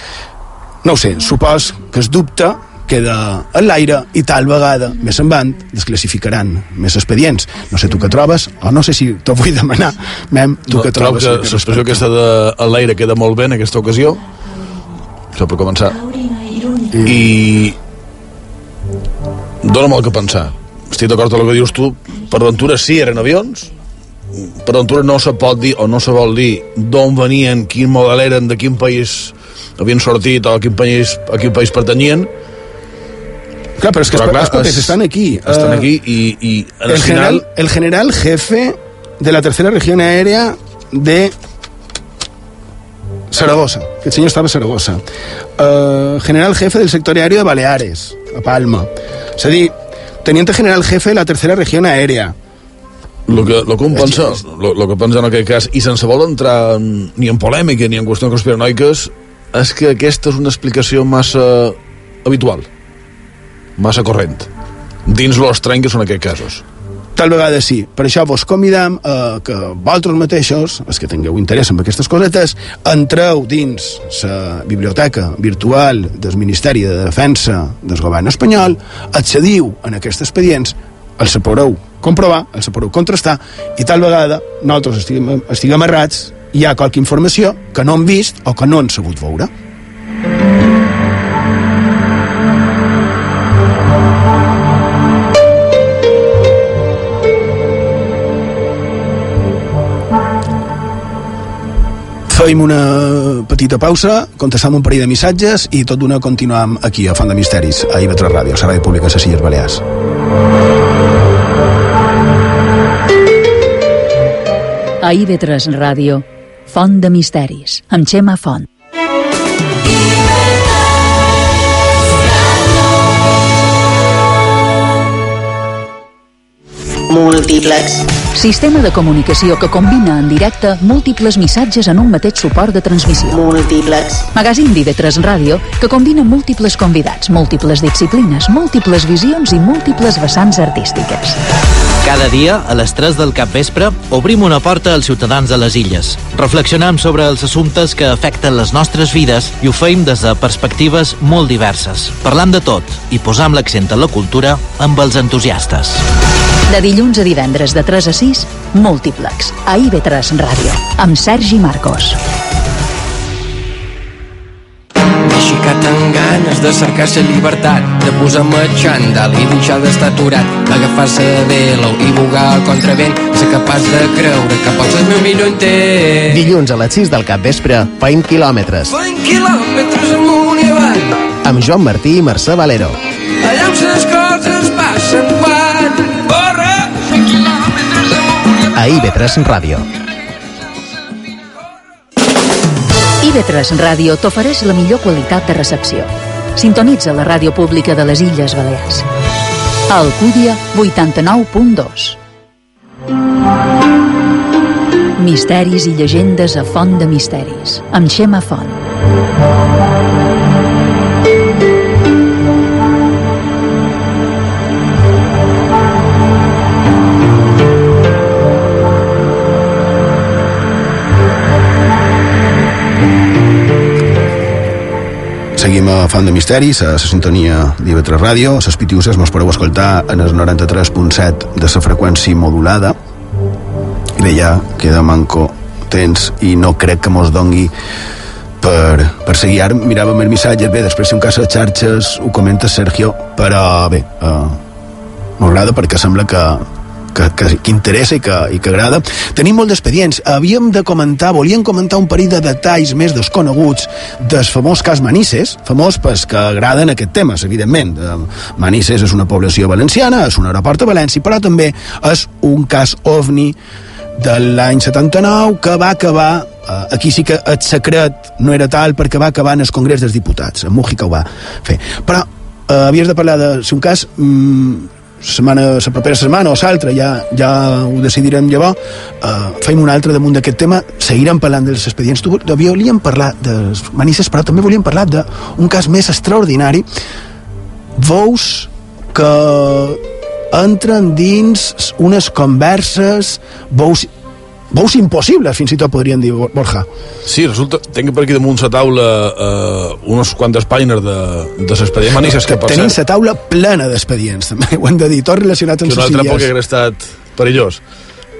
no sé, supos que es dubte queda en l'aire i tal vegada més endavant desclassificaran més expedients. No sé tu què trobes, o no sé si t'ho vull demanar, mem, tu no, què trobes. Trobo que l'expressió aquesta de en l'aire queda molt bé en aquesta ocasió. Això per començar. I dona molt que pensar. Estic d'acord amb el que dius tu. Per ventura sí, eren avions, per altura no se pot dir o no se vol dir d'on venien, quin model eren, de quin país havien sortit o a quin país, a quin país pertanyien Clar, però és que però, clar, els es, estan aquí. Estan aquí i, i en el, el final... General, el general jefe de la tercera región aérea de Zaragoza, que el senyor estava a Zaragoza. Uh, general jefe del sector aéreo de Baleares, a Palma. És a dir, teniente general jefe de la tercera región aérea. El que, lo que un pensa, lo, lo que pensa en aquest cas, i sense voler entrar en, ni en polèmica ni en qüestions conspiranoiques, és que aquesta és una explicació massa habitual, massa corrent, dins lo estrany que són aquests casos. Tal vegada sí. Per això vos convidam a que vosaltres mateixos, els que tingueu interès en aquestes cosetes, entreu dins la biblioteca virtual del Ministeri de Defensa del govern espanyol, accediu en aquests expedients, els podreu comprovar, els podreu contrastar, i tal vegada nosaltres estiguem, estiguem errats hi ha qualque informació que no hem vist o que no hem sabut veure. Feim una petita pausa, contestam un parell de missatges i tot d'una continuam aquí a Font de Misteris, a IB3 Ràdio, a la Ràdio Pública de Illes Balears. A IB3 Ràdio, Font de Misteris, amb Xema Font. Múltiplex. Sistema de comunicació que combina en directe múltiples missatges en un mateix suport de transmissió. Múltiplex. Magazín d'IV3 Ràdio que combina múltiples convidats, múltiples disciplines, múltiples visions i múltiples vessants artístiques. Cada dia, a les 3 del cap vespre, obrim una porta als ciutadans de les illes. Reflexionem sobre els assumptes que afecten les nostres vides i ho feim des de perspectives molt diverses. Parlant de tot i posam l'accent en la cultura amb els entusiastes. De dilluns a divendres de 3 a 6, Múltiplex, a IB3 Ràdio, amb Sergi Marcos. Tan ganes de cercar la llibertat, de posar-me xandall i deixar d'estar aturat, d'agafar-se de velo i bugar contra vent, ser capaç de creure que pots el meu millor intent. Dilluns a les 6 del cap vespre, feim quilòmetres. Fent quilòmetres amunt i avall, Amb Joan Martí i Mercè Valero. allà on les coses passen quan corre. A IB3 Ràdio. IB3 Ràdio t'ofereix la millor qualitat de recepció. Sintonitza la ràdio pública de les Illes Balears. Alcúdia, 89.2. Misteris i llegendes a Font de Misteris, amb Xema Font. Seguim a Font de Misteris, a la sintonia d'IV3 Ràdio. A les pitiuses mos podeu escoltar en el 93.7 de la freqüència modulada. I bé, ja queda manco temps i no crec que mos dongui per, per seguir. Ara miràvem el missatge, bé, després si un cas a xarxes ho comenta Sergio, però bé, uh, m'agrada perquè sembla que, que, que, que interessa i que, i que agrada. Tenim molt d'expedients. Havíem de comentar, volíem comentar un parell de detalls més desconeguts del famós cas Manises, famós pues, que agraden aquest temes, evidentment. Manises és una població valenciana, és un aeroport a València, però també és un cas ovni de l'any 79 que va acabar eh, aquí sí que el secret no era tal perquè va acabar en el Congrés dels Diputats en Mújica ho va fer però eh, havies de parlar de si un cas mm, setmana, la propera setmana o l'altra ja, ja ho decidirem llavors uh, feim un altre damunt d'aquest tema seguirem parlant dels expedients. Tu volíem parlar dels manises però també volíem parlar d'un cas més extraordinari. Veus que entren dins unes converses veus veus impossibles, fins i tot podríem dir, Borja. Sí, resulta, tinc per aquí damunt la taula eh, unes quantes pàgines de, de l'expedient Manises, que per Tenim la taula plena d'expedients, també [laughs] ho hem de dir, tot relacionat amb que un altre poc hagués estat perillós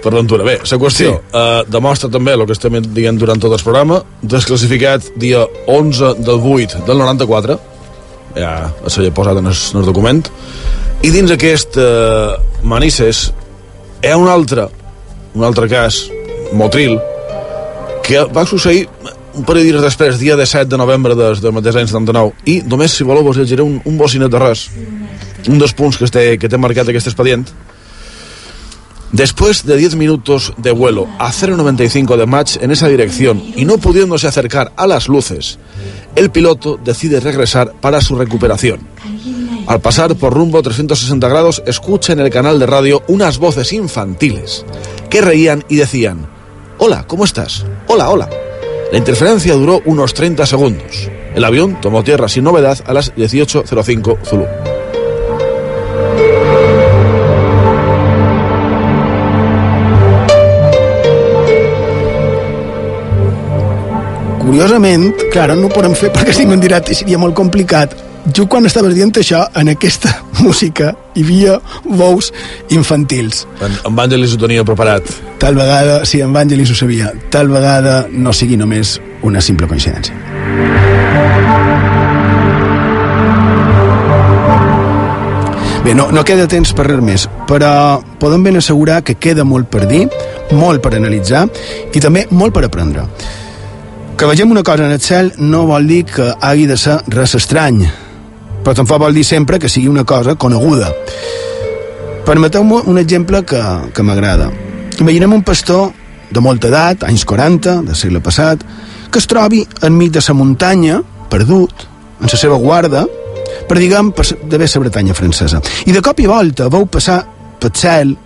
per l'aventura. Bé, la qüestió sí. eh, demostra també el que estem dient durant tot el programa, desclassificat dia 11 del 8 del 94, ja s'ha posat en el, en el document, i dins aquest eh, Manises hi ha un altre, un altre cas, Motril, que va succeir un parell de dies després, dia 17 de novembre del, del mateix any 79, i només, si voleu, un, un bocinet de res, un dels punts que té, que té marcat aquest expedient. Después de 10 minutos de vuelo a 0.95 de match en esa dirección y no pudiéndose acercar a las luces, el piloto decide regresar para su recuperación. Al pasar por rumbo 360 grados, escucha en el canal de radio unas voces infantiles que reían y decían, Hola, ¿cómo estás? Hola, hola. La interferencia duró unos 30 segundos. El avión tomó tierra sin novedad a las 18.05 Zulu. Curiosament, ara no ho podem fer perquè estic en directe i seria molt complicat, jo quan estaves dient això, en aquesta [laughs] música hi havia veus infantils. En, en Vangelis ho tenia preparat. Tal vegada, sí, en Vangelis ho sabia, tal vegada no sigui només una simple coincidència. Bé, no, no queda temps per res més, però podem ben assegurar que queda molt per dir, molt per analitzar i també molt per aprendre. Que vegem una cosa en el cel no vol dir que hagi de ser res estrany, però tampoc vol dir sempre que sigui una cosa coneguda. Permeteu-me un exemple que, que m'agrada. Imaginem un pastor de molta edat, anys 40, del segle passat, que es trobi enmig de sa muntanya, perdut, en la seva guarda, per, diguem, d'haver la Bretanya francesa. I de cop i volta veu passar pel cel,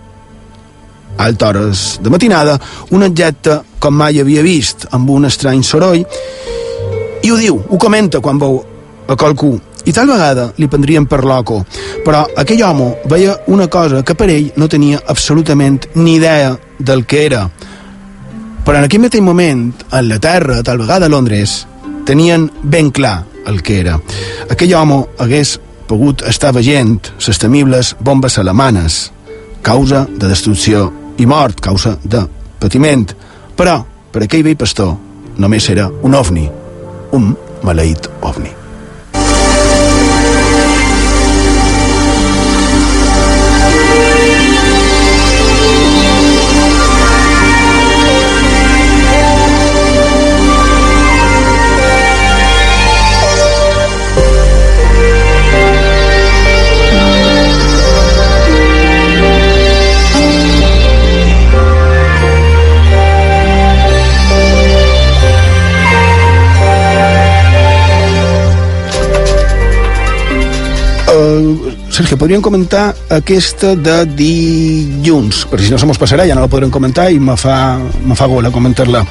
a altes hores de matinada, un objecte com mai havia vist, amb un estrany soroll, i ho diu, ho comenta quan veu a qualcú, i tal vegada li prendrien per loco, però aquell home veia una cosa que per ell no tenia absolutament ni idea del que era. Però en aquell mateix moment, en la Terra, tal vegada a Londres, tenien ben clar el que era. Aquell home hagués pogut estar veient les temibles bombes alemanes, causa de destrucció i mort, causa de patiment. Però, per aquell vell pastor, només era un ovni, un maleït ovni. Sergio, podríem comentar aquesta de dilluns, perquè si no se mos passarà, ja no la podrem comentar i me fa, me fa gola comentar-la.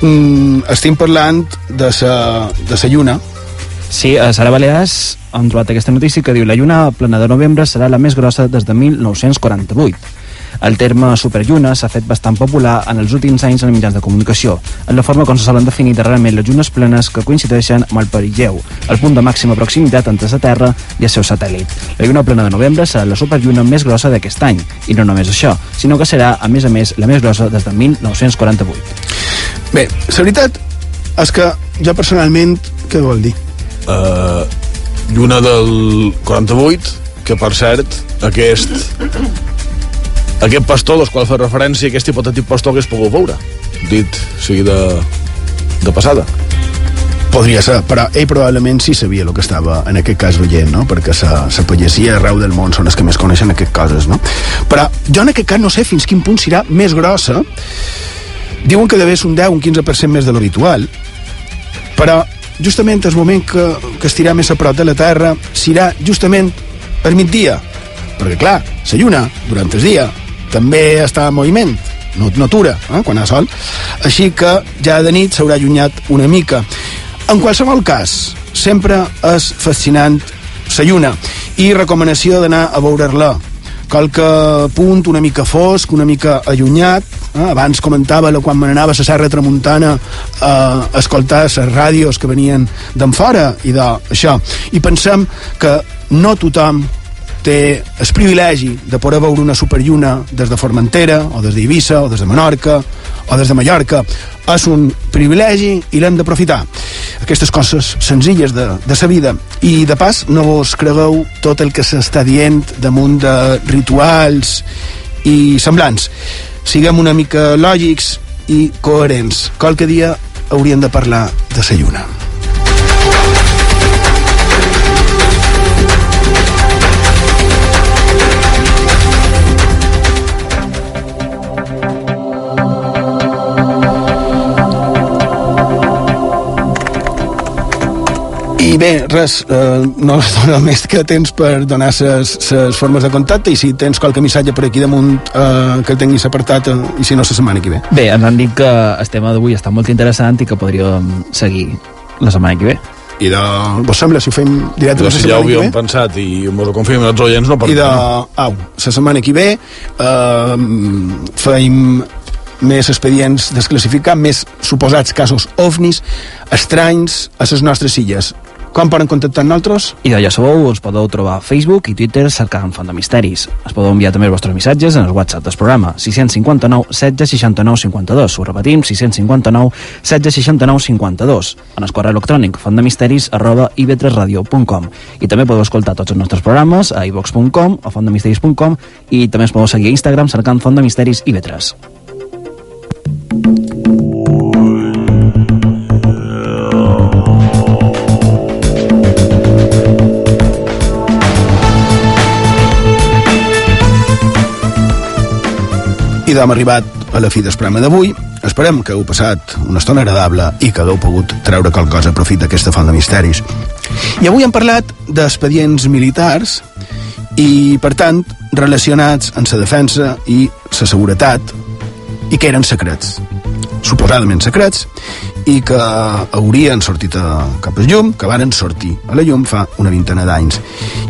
Mm, estem parlant de sa, de sa lluna. Sí, a Sara Balears han trobat aquesta notícia que diu la lluna plena de novembre serà la més grossa des de 1948. El terme superlluna s'ha fet bastant popular en els últims anys en els mitjans de comunicació, en la forma com se solen definir darrerament les llunes plenes que coincideixen amb el perigeu, el punt de màxima proximitat entre la Terra i el seu satèl·lit. La lluna plena de novembre serà la superlluna més grossa d'aquest any, i no només això, sinó que serà, a més a més, la més grossa des de 1948. Bé, la veritat és que jo personalment, què vol dir? Uh, lluna del 48, que per cert, aquest aquest pastor dels qual fa referència aquest hipotètic pastor hagués pogut veure dit sigui de, de passada Podria ser, però ell probablement sí sabia el que estava en aquest cas veient, no? perquè la, la pagesia arreu del món són els que més coneixen aquestes coses. No? Però jo en aquest cas no sé fins quin punt serà més grossa. Diuen que deve ser un 10, un 15% més de l'habitual, però justament el moment que, que estirà més a prop de la Terra serà justament per migdia, perquè clar, la lluna, durant el dia, també està en moviment, no, no atura eh, quan ha sol, així que ja de nit s'haurà allunyat una mica. En qualsevol cas, sempre és fascinant la lluna i recomanació d'anar a veure-la qualque punt una mica fosc, una mica allunyat. Eh? Abans comentava quan me n'anava a la Serra Tramuntana a escoltar les ràdios que venien d'en fora i d'això. I pensem que no tothom té el privilegi de poder veure una superlluna des de Formentera, o des d'Eivissa, o des de Menorca, o des de Mallorca. És un privilegi i l'hem d'aprofitar. Aquestes coses senzilles de, de sa vida. I, de pas, no vos cregueu tot el que s'està dient damunt de rituals i semblants. Siguem una mica lògics i coherents. Qualque dia hauríem de parlar de sa lluna. I bé, res, eh, no es dona més que temps per donar les formes de contacte i si tens qualque missatge per aquí damunt eh, que el tinguis apartat eh, i si no, la setmana que ve. Bé, ens han dit que el tema d'avui està molt interessant i que podríem seguir la setmana que ve. I de... Vos sembla si ho fem directe la setmana si ja ho havíem pensat i m'ho ho confirmen els oients, no per I de... Au, la setmana que ve eh, feim més expedients desclassificar, més suposats casos ovnis estranys a les nostres illes. Com poden contactar amb nosaltres? I ja sabeu, us podeu trobar a Facebook i Twitter cercant Font de Misteris. Es podeu enviar també els vostres missatges en el WhatsApp del programa 659 16 69 52. Ho repetim, 659 16 69 52. En el correu electrònic fontdemisteris arroba ib3radio.com i també podeu escoltar tots els nostres programes a ivox.com o fontdemisteris.com i també es podeu seguir a Instagram cercant Font de Misteris IB3. I hem arribat a la fi del programa d'avui. Esperem que heu passat una estona agradable i que hagueu pogut treure qualcosa a profit d'aquesta font de misteris. I avui hem parlat d'expedients militars i, per tant, relacionats amb la defensa i la seguretat i que eren secrets suposadament secrets i que haurien sortit a, cap al llum, que varen sortir a la llum fa una vintena d'anys.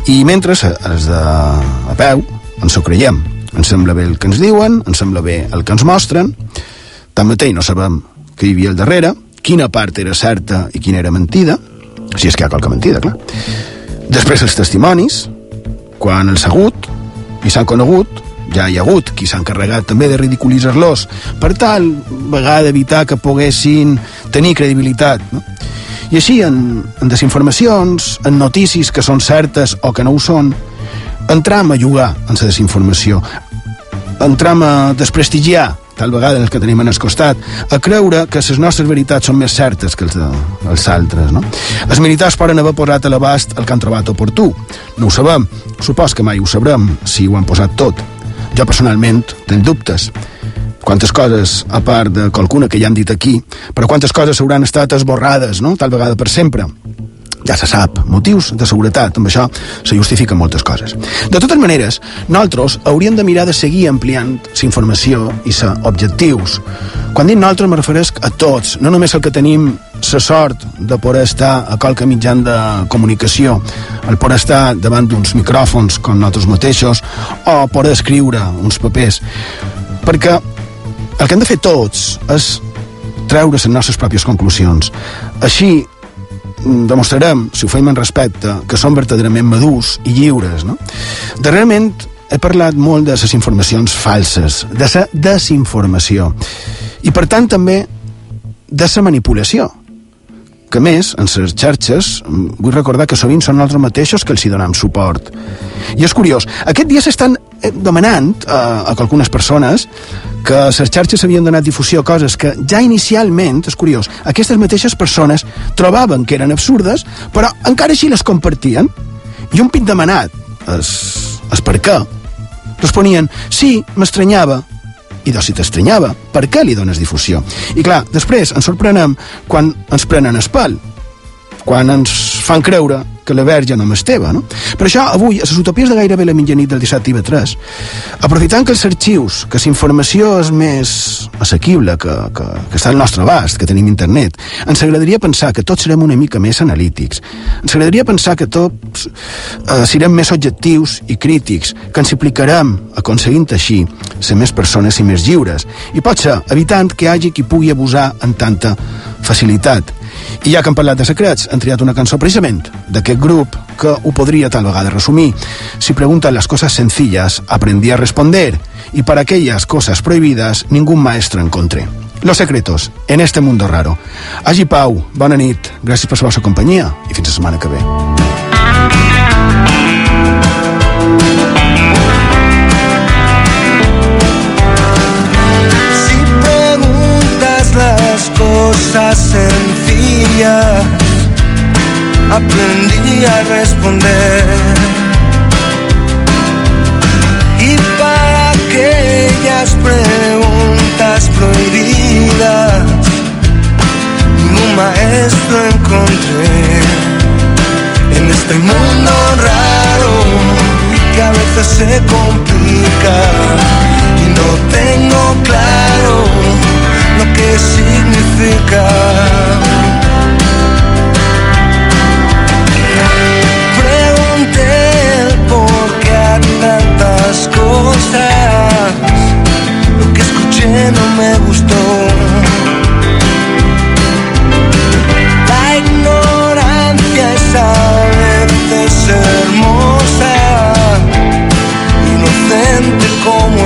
I mentre els de a peu ens ho creiem. Ens sembla bé el que ens diuen, ens sembla bé el que ens mostren, tanmateix no sabem què hi havia al darrere, quina part era certa i quina era mentida, si és que hi ha qualque mentida, clar. Després els testimonis, quan els ha hagut i s'han conegut, ja hi ha hagut qui s'ha encarregat també de ridiculitzar-los per tal vegada evitar que poguessin tenir credibilitat no? i així en, en desinformacions en notícies que són certes o que no ho són entram a jugar en la desinformació entram a desprestigiar tal vegada els que tenim en el costat, a creure que les nostres veritats són més certes que els, de, els altres. No? Els militars poden haver posat a l'abast el que han trobat oportú. No ho sabem, supos que mai ho sabrem si ho han posat tot. Jo personalment tenc dubtes. Quantes coses, a part de qualcuna que ja han dit aquí, però quantes coses hauran estat esborrades, no?, tal vegada per sempre. Ja se sap, motius de seguretat, amb això se justifiquen moltes coses. De totes maneres, nosaltres hauríem de mirar de seguir ampliant la informació i sa objectius. Quan dic nosaltres me refereix a tots, no només el que tenim la sort de poder estar a qualque mitjan de comunicació, el poder estar davant d'uns micròfons com nosaltres mateixos o poder escriure uns papers. Perquè el que hem de fer tots és treure les nostres pròpies conclusions. Així demostrarem, si ho fem en respecte, que som verdaderament madurs i lliures. No? Darrerament he parlat molt de les informacions falses, de la desinformació, i per tant també de la manipulació que més, en les xarxes, vull recordar que sovint són els mateixos que els hi donem suport. I és curiós, aquest dia s'estan eh, demanant a, a algunes persones que a les xarxes havien donat difusió a coses que ja inicialment, és curiós, aquestes mateixes persones trobaven que eren absurdes, però encara així les compartien. I un pit demanat, és, és per què? Responien, sí, m'estranyava, i doncs si t'estranyava, per què li dones difusió? I clar, després ens sorprenem quan ens prenen el pal, quan ens fan creure que la verge no és teva, no? Per això, avui, a les utopies de gairebé la mitjanit del 17 i 3 aprofitant que els arxius, que la informació és més assequible, que, que, que està al nostre abast, que tenim internet, ens agradaria pensar que tots serem una mica més analítics. Ens agradaria pensar que tots eh, serem més objectius i crítics, que ens implicarem aconseguint així ser més persones i més lliures, i potser evitant que hi hagi qui pugui abusar en tanta facilitat i ja que hem parlat de secrets, han triat una cançó precisament d'aquest grup que ho podria tal vegada resumir. Si preguntan las cosas sencillas, aprendí a responder, y para aquellas cosas prohibidas, ningún maestro encontré. Los secretos, en este mundo raro. Agi Pau, bona nit, gràcies per la vostra companyia i fins la setmana que ve. Si preguntas las cosas sencillas, aprendí a responder. Y para aquellas preguntas prohibidas, ningún maestro encontré. En este mundo raro que a veces se complica y no tengo claro lo que significa Lo que escuché no me gustó. La ignorancia es a veces hermosa, inocente como